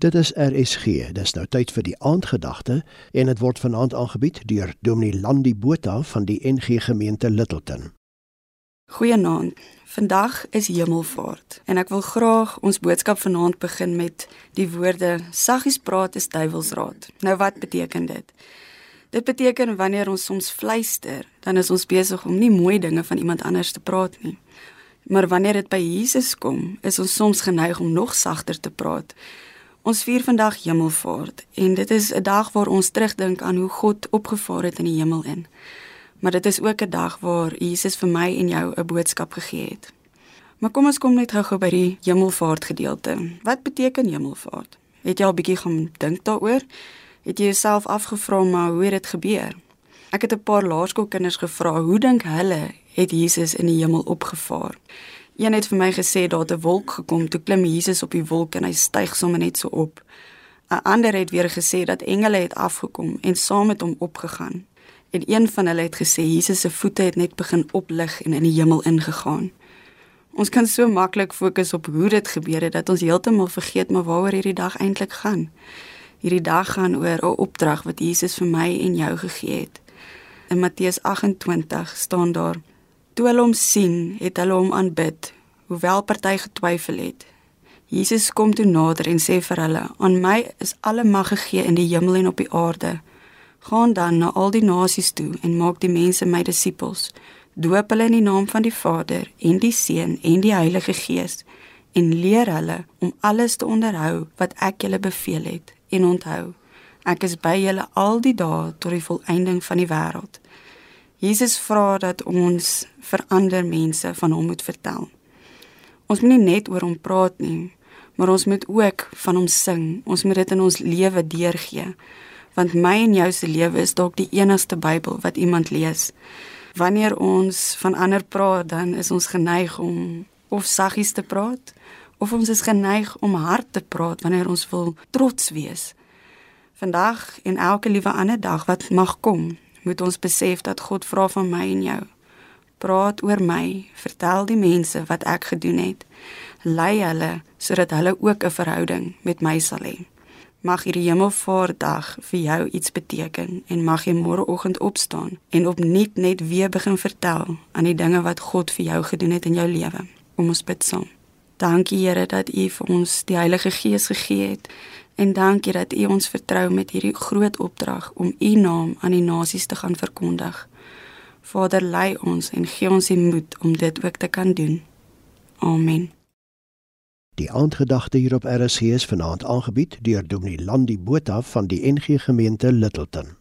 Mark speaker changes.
Speaker 1: Dit is RSG. Dis nou tyd vir die aandgedagte en dit word vanaand aangebied deur Dominee Landi Botha van die NG Gemeente Littleton.
Speaker 2: Goeienaand. Vandag is Hemelvaart en ek wil graag ons boodskap vanaand begin met die woorde saggies praat is duiwelsraad. Nou wat beteken dit? Dit beteken wanneer ons soms fluister, dan is ons besig om nie mooi dinge van iemand anders te praat nie. Maar wanneer dit by Jesus kom, is ons soms geneig om nog sagter te praat Ons vier vandag Hemelvaart en dit is 'n dag waar ons terugdink aan hoe God opgevaar het in die hemel in. Maar dit is ook 'n dag waar Jesus vir my en jou 'n boodskap gegee het. Maar kom ons kom net gou-gou by die Hemelvaart gedeelte. Wat beteken Hemelvaart? Het jy al bietjie gaan dink daaroor? Het jy jouself afgevra maar hoe het dit gebeur? Ek het 'n paar laerskoolkinders gevra, hoe dink hulle het Jesus in die hemel opgevaar? Een het vir my gesê daar het 'n wolk gekom, toe klim Jesus op die wolk en hy styg sommer net so op. 'n Ander het weer gesê dat engele het afgekom en saam met hom opgegaan. En een van hulle het gesê Jesus se voete het net begin oplig en in die hemel ingegaan. Ons kan so maklik fokus op hoe dit gebeur het dat ons heeltemal vergeet maar waaroor hierdie dag eintlik gaan. Hierdie dag gaan oor 'n opdrag wat Jesus vir my en jou gegee het. In Matteus 28 staan daar: Toe hulle hom sien, het hulle hom aanbid, hoewel party getwyfel het. Jesus kom toe nader en sê vir hulle: "Aan my is alle mag gegee in die hemel en op die aarde. Gaan dan na al die nasies toe en maak die mense my disippels. Doop hulle in die naam van die Vader en die Seun en die Heilige Gees en leer hulle om alles te onderhou wat ek julle beveel het. En onthou, ek is by julle al die dae tot die volëinding van die wêreld." Jesus vra dat ons vir ander mense van hom moet vertel. Ons moet nie net oor hom praat nie, maar ons moet ook van hom sing. Ons moet dit in ons lewe deurgee. Want my en jou se lewe is dalk die enigste Bybel wat iemand lees. Wanneer ons van ander praat, dan is ons geneig om of saggies te praat of ons is geneig om hard te praat wanneer ons wil trots wees. Vandag en elke liewe ander dag wat mag kom, moet ons besef dat God vra van my en jou. Praat oor my, vertel die mense wat ek gedoen het. Lei hulle sodat hulle ook 'n verhouding met my sal hê. Mag hierdie hemelvaartdag vir jou iets beteken en mag jy môreoggend opstaan en opnuut net weer begin vertel aan die dinge wat God vir jou gedoen het in jou lewe. Kom ons bid saam. Dankie Here dat U vir ons die Heilige Gees gegee het En dankie dat U ons vertrou met hierdie groot opdrag om U naam aan die nasies te gaan verkondig. Vader, lei ons en gee ons die moed om dit ook te kan doen. Amen.
Speaker 1: Die aandgedagte hier op RSC is vanaand aangebied deur Dominee Landi Botha van die NG Gemeente Littleton.